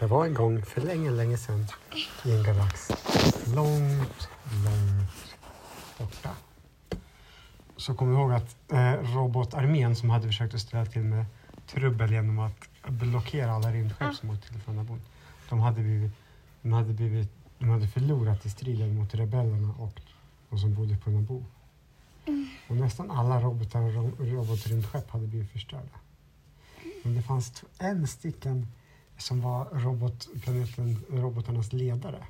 Det var en gång för länge, länge sedan i en galax långt, långt borta. Så kom ihåg att eh, robotarmén som hade försökt att ställa till med trubbel genom att blockera alla rymdskepp som åkte till från Naboo. De hade, blivit, de, hade blivit, de hade förlorat i striden mot rebellerna och de som bodde på Naboo. Och nästan alla robotar och ro- robotrymdskepp hade blivit förstörda. Men det fanns en stycken som var robotplaneten, robotarnas ledare.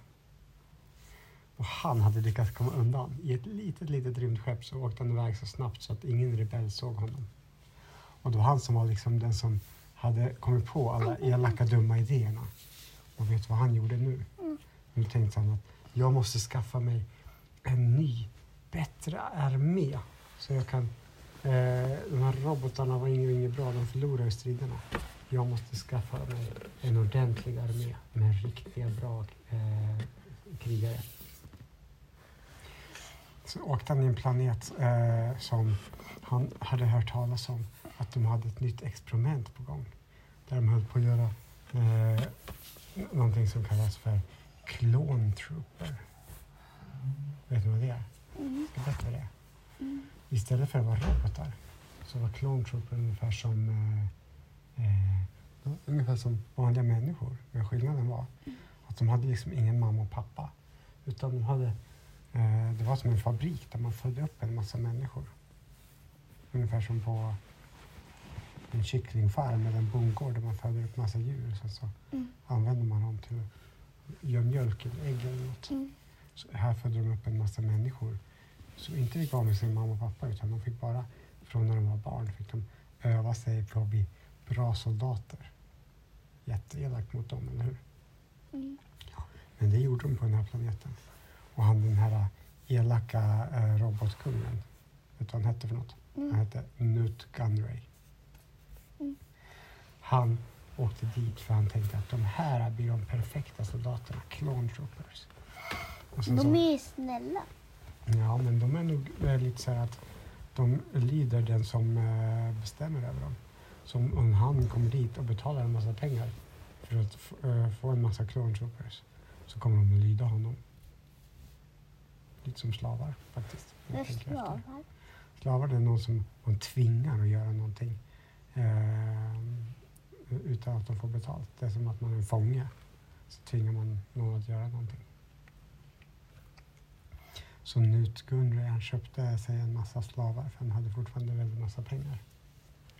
Och han hade lyckats komma undan. I ett litet, litet rymdskepp så åkte han iväg så snabbt så att ingen rebell såg honom. Och det var han som var liksom den som hade kommit på alla elaka, dumma idéerna. Och vet du vad han gjorde nu? Nu tänkte han att jag måste skaffa mig en ny, bättre armé. Så jag kan... Eh, de här robotarna var inget, inget bra, de förlorade striderna. Jag måste skaffa mig en ordentlig armé med riktiga bra eh, krigare. Så åkte han till en planet eh, som han hade hört talas om att de hade ett nytt experiment på gång. Där de höll på att göra eh, någonting som kallas för Clone Trooper. Vet du vad det är? Ska jag berätta det? Istället för att vara robotar så var Clone Trooper ungefär som eh, eh, ungefär som vanliga människor. Men skillnaden var att de hade liksom ingen mamma och pappa. Utan de hade, eh, det var som en fabrik där man födde upp en massa människor. Ungefär som på en kycklingfarm eller en bondgård där man föder upp massa djur. Sen så använder man dem till att göra mjölk eller ägg eller något. Så här födde de upp en massa människor som inte fick vara med sin mamma och pappa utan de fick bara, från när de var barn, fick de öva sig på att bli bra soldater. Jätteelakt mot dem, eller hur? Ja, men det gjorde de på den här planeten. Och han den här elaka eh, robotkungen, vet du vad han hette för något? Han hette Newt Gunray. Han åkte dit för han tänkte att de här blir de perfekta soldaterna, clone troopers. Sen så- De är ju snälla. Ja, men de är nog eh, lite så här att de lyder den som eh, bestämmer över dem. Så om- han kommer dit och betalar en massa pengar för att eh, få en massa clone troopers så kommer de att lyda honom. Lite som slavar faktiskt. slavar. Slavar det är någon som man tvingar att göra någonting eh, utan att de får betalt. Det är som att man är en fånge. Så tvingar man någon att göra någonting. Så Newt Gunray han köpte sig en massa slavar för han hade fortfarande väldigt massa pengar.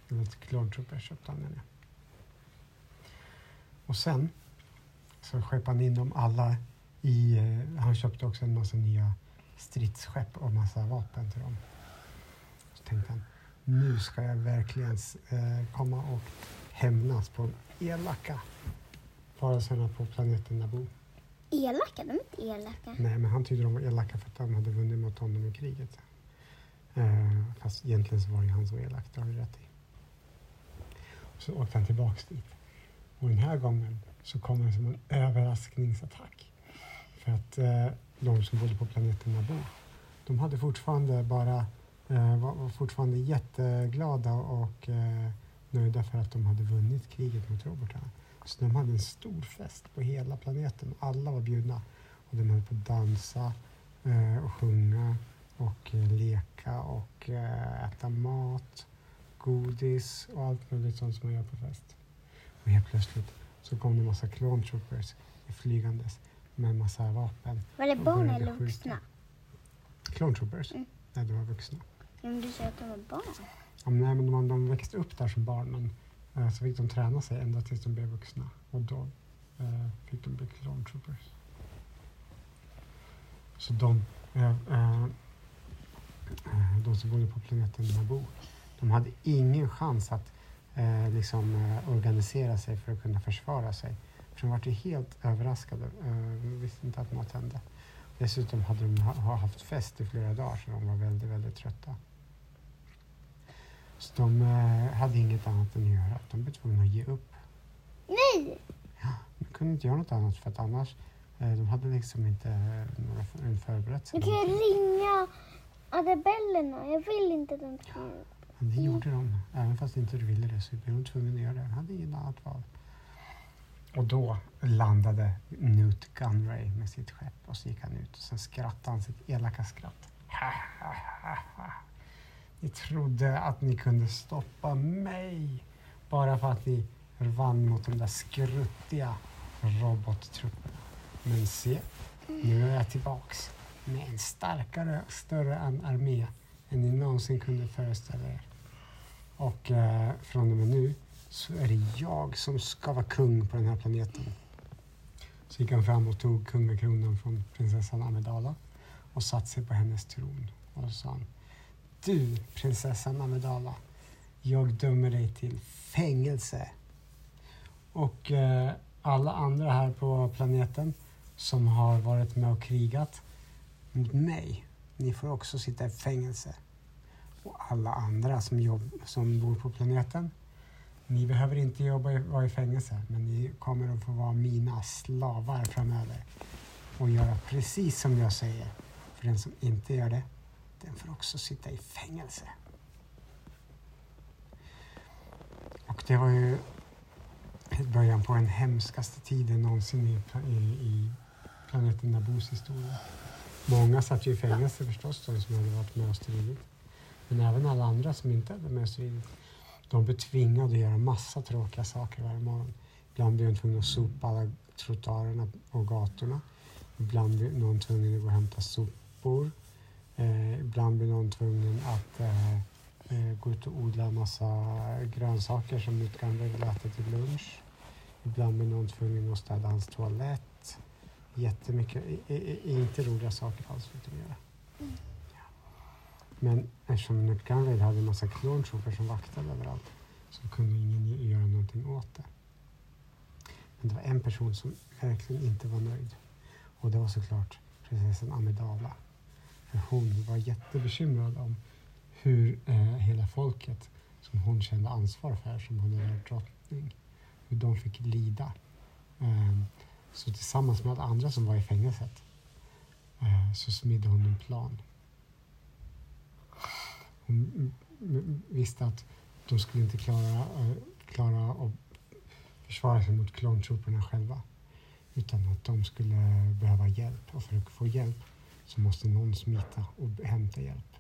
Eller Claude Trooper köpte han jag. Och sen så skeppade han in dem alla i... Eh, han köpte också en massa nya stridsskepp och massa vapen till dem. Så tänkte han, nu ska jag verkligen eh, komma och hämnas på de elaka varelserna på planeten Naboo. Elaka? De är inte elaka. Nej, men han tyckte de var elaka för att de hade vunnit mot honom i kriget. Eh, fast egentligen så var ju han så elak, det har du rätt i. Så åkte han tillbaks dit. Och den här gången så kom han som en överraskningsattack. För att eh, de som bodde på planeten Naboo, de hade fortfarande bara, eh, var, var fortfarande jätteglada och eh, nöjda för att de hade vunnit kriget mot robotarna. Så de hade en stor fest på hela planeten. Alla var bjudna. Och de höll på att dansa eh, och sjunga och eh, leka och eh, äta mat, godis och allt möjligt sånt som man gör på fest. Och helt plötsligt så kom det en massa clone troopers flygandes med en massa vapen. Var det barn eller skjuta. vuxna? Clone troopers? Mm. Nej, de var vuxna. Men du sa att de var barn. Ja, men nej, men de, de växte upp där som barn men eh, så fick de träna sig ända tills de blev vuxna. Och då eh, fick de bli clone troopers. Så de, eh, eh, eh, de som bodde på planeten Naboo, de hade ingen chans att eh, liksom, eh, organisera sig för att kunna försvara sig. För de var ju helt överraskade. Eh, visste inte att något hände. Dessutom hade de ha, ha haft fest i flera dagar så de var väldigt, väldigt trötta. Så de eh, hade inget annat än att göra. De blev tvungna att ge upp. Nej! De kunde inte göra något annat för att annars, eh, de hade liksom inte eh, några för- förberett sig. Du kan ju ringa rebellerna. Jag vill inte att de ska... Men det gjorde de. Även fast inte du ville det så blev de tvungna att göra det. De hade inget annat val. och då landade Newt Gunray med sitt skepp och så gick han ut och sen skrattade han sitt elaka skratt. Ni trodde att ni kunde stoppa mig bara för att ni vann mot de där skruttiga robottrupperna. Men se, nu är jag tillbaks med en starkare, större armé än ni någonsin kunde föreställa er. Och eh, från och med nu så är det jag som ska vara kung på den här planeten. Så gick han fram och tog kungakronan från prinsessan Amidala och satte sig på hennes tron. Och så sa han, du prinsessan Amidala, jag dömer dig till fängelse. Och eh, alla andra här på planeten som har varit med och krigat mot mig, ni får också sitta i fängelse. Och alla andra som, jobb, som bor på planeten, ni behöver inte jobba vara i fängelse, men ni kommer att få vara mina slavar framöver och göra precis som jag säger. För den som inte gör det, den får också sitta i fängelse. Och det var ju början på den hemskaste tiden någonsin i, i, i planeten Nabos historia. Många satt ju i fängelse förstås, de som hade varit med och stridit. Men även alla andra som inte hade med och. De blev tvingade att göra massa tråkiga saker varje morgon. Ibland blev de tvungna att sopa alla trottoarerna och gatorna. Ibland blev någon tvungen att gå och hämta sopor. Eh, ibland blev någon tvungen att eh, eh, gå ut och odla en massa grönsaker som utgångare ville äta till lunch. Ibland blev någon tvungen att städa hans toalett. Jättemycket, i, i, inte roliga saker alls fick göra. Mm. Men eftersom Nutgunraid hade en massa klontrooper som vaktade överallt så kunde ingen göra någonting åt det. Men det var en person som verkligen inte var nöjd och det var såklart prinsessan Amidala. För hon var jättebekymrad om hur eh, hela folket som hon kände ansvar för, som hon hade drottning, hur de fick lida. Eh, så tillsammans med alla andra som var i fängelset eh, så smidde hon en plan. Hon visste att de skulle inte klara, klara att försvara sig mot klontrupperna själva utan att de skulle behöva hjälp och för att få hjälp så måste någon smita och hämta hjälp.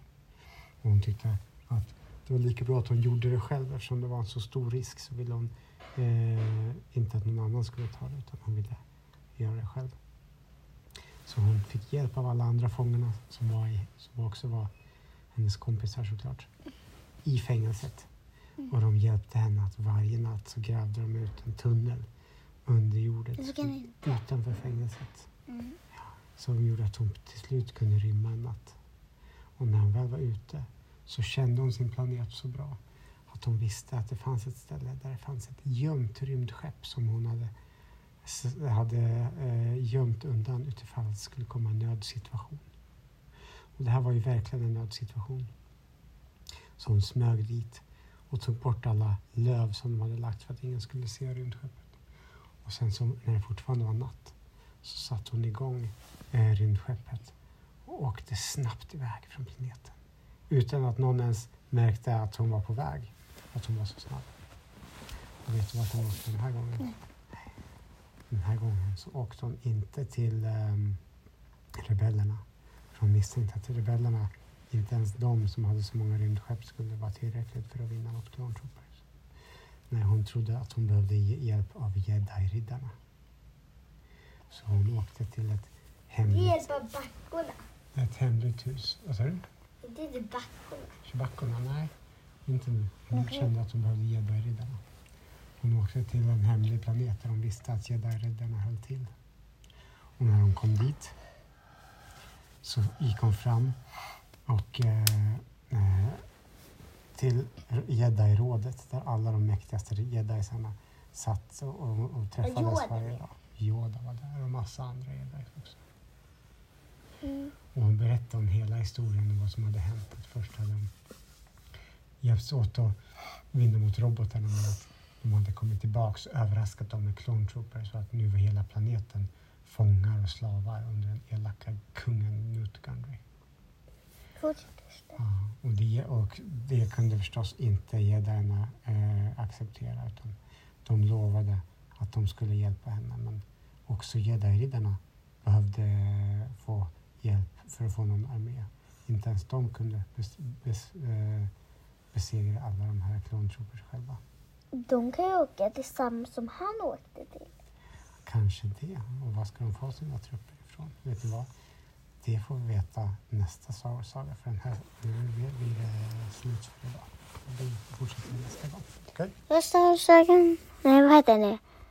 Och hon tyckte att det var lika bra att hon gjorde det själv eftersom det var en så stor risk så ville hon eh, inte att någon annan skulle ta det utan hon ville göra det själv. Så hon fick hjälp av alla andra fångarna som, var i, som också var hennes kompisar såklart, i fängelset. Mm. Och de hjälpte henne att varje natt så grävde de ut en tunnel under jorden utanför fängelset. Mm. Ja, som gjorde att hon till slut kunde rymma en natt. Och när hon väl var ute så kände hon sin planet så bra att hon visste att det fanns ett ställe där det fanns ett gömt rymdskepp som hon hade, hade eh, gömt undan utifall det skulle komma en nödsituation. Och det här var ju verkligen en nödsituation. Så hon smög dit och tog bort alla löv som de hade lagt för att ingen skulle se rymdskeppet. Och sen så, när det fortfarande var natt så satte hon igång eh, rymdskeppet och åkte snabbt iväg från planeten. Utan att någon ens märkte att hon var på väg, att hon var så snabb. Och vet du vart hon åkte den här gången? Mm. Den här gången så åkte hon inte till um, rebellerna de misstänkte att rebellerna, inte ens de som hade så många rymdskepp, skulle vara tillräckligt för att vinna mot Clone. Nej, hon trodde att hon behövde hjälp av jedi-riddarna. Så hon åkte till ett hemligt... Hjälp av backorna? Ett hemligt hus. Vad sa du? Inte till backorna. Backorna? Nej, inte nu. Hon mm. kände att hon behövde jedi-riddarna. Hon åkte till en hemlig planet där hon visste att jedi-riddarna höll till. Och när hon kom dit så gick hon fram och eh, eh till jedi-rådet där alla de mäktigaste jedisarna satt och, och, och träffades varje dag. Yoda var där och massa andra jedis också. Mm. Och hon berättade om hela historien och vad som hade hänt. Att först hade de hjälpts åt att vinna mot robotarna men att de hade kommit tillbaka och överraskat dem med clone troopers så att nu var hela planeten fångar och slavar under den elaka kungen Newt Gunray. Ja, och, det, och det kunde förstås inte jedierna eh, acceptera utan de lovade att de skulle hjälpa henne. Men också jedi-riddarna behövde få hjälp för att få någon armé. Inte ens de kunde bes, bes, eh, besegra alla de här klontroopers själva. De kan ju åka till samma som han åkte till. Kanske det. Och var ska de få sina trupper ifrån? Vet du vad? Det får vi veta nästa Star Wars-saga. För den här, nu blir det slut för idag. Vi fortsätter nästa gång. Okej? Rösta sagan. Nej, vad heter det?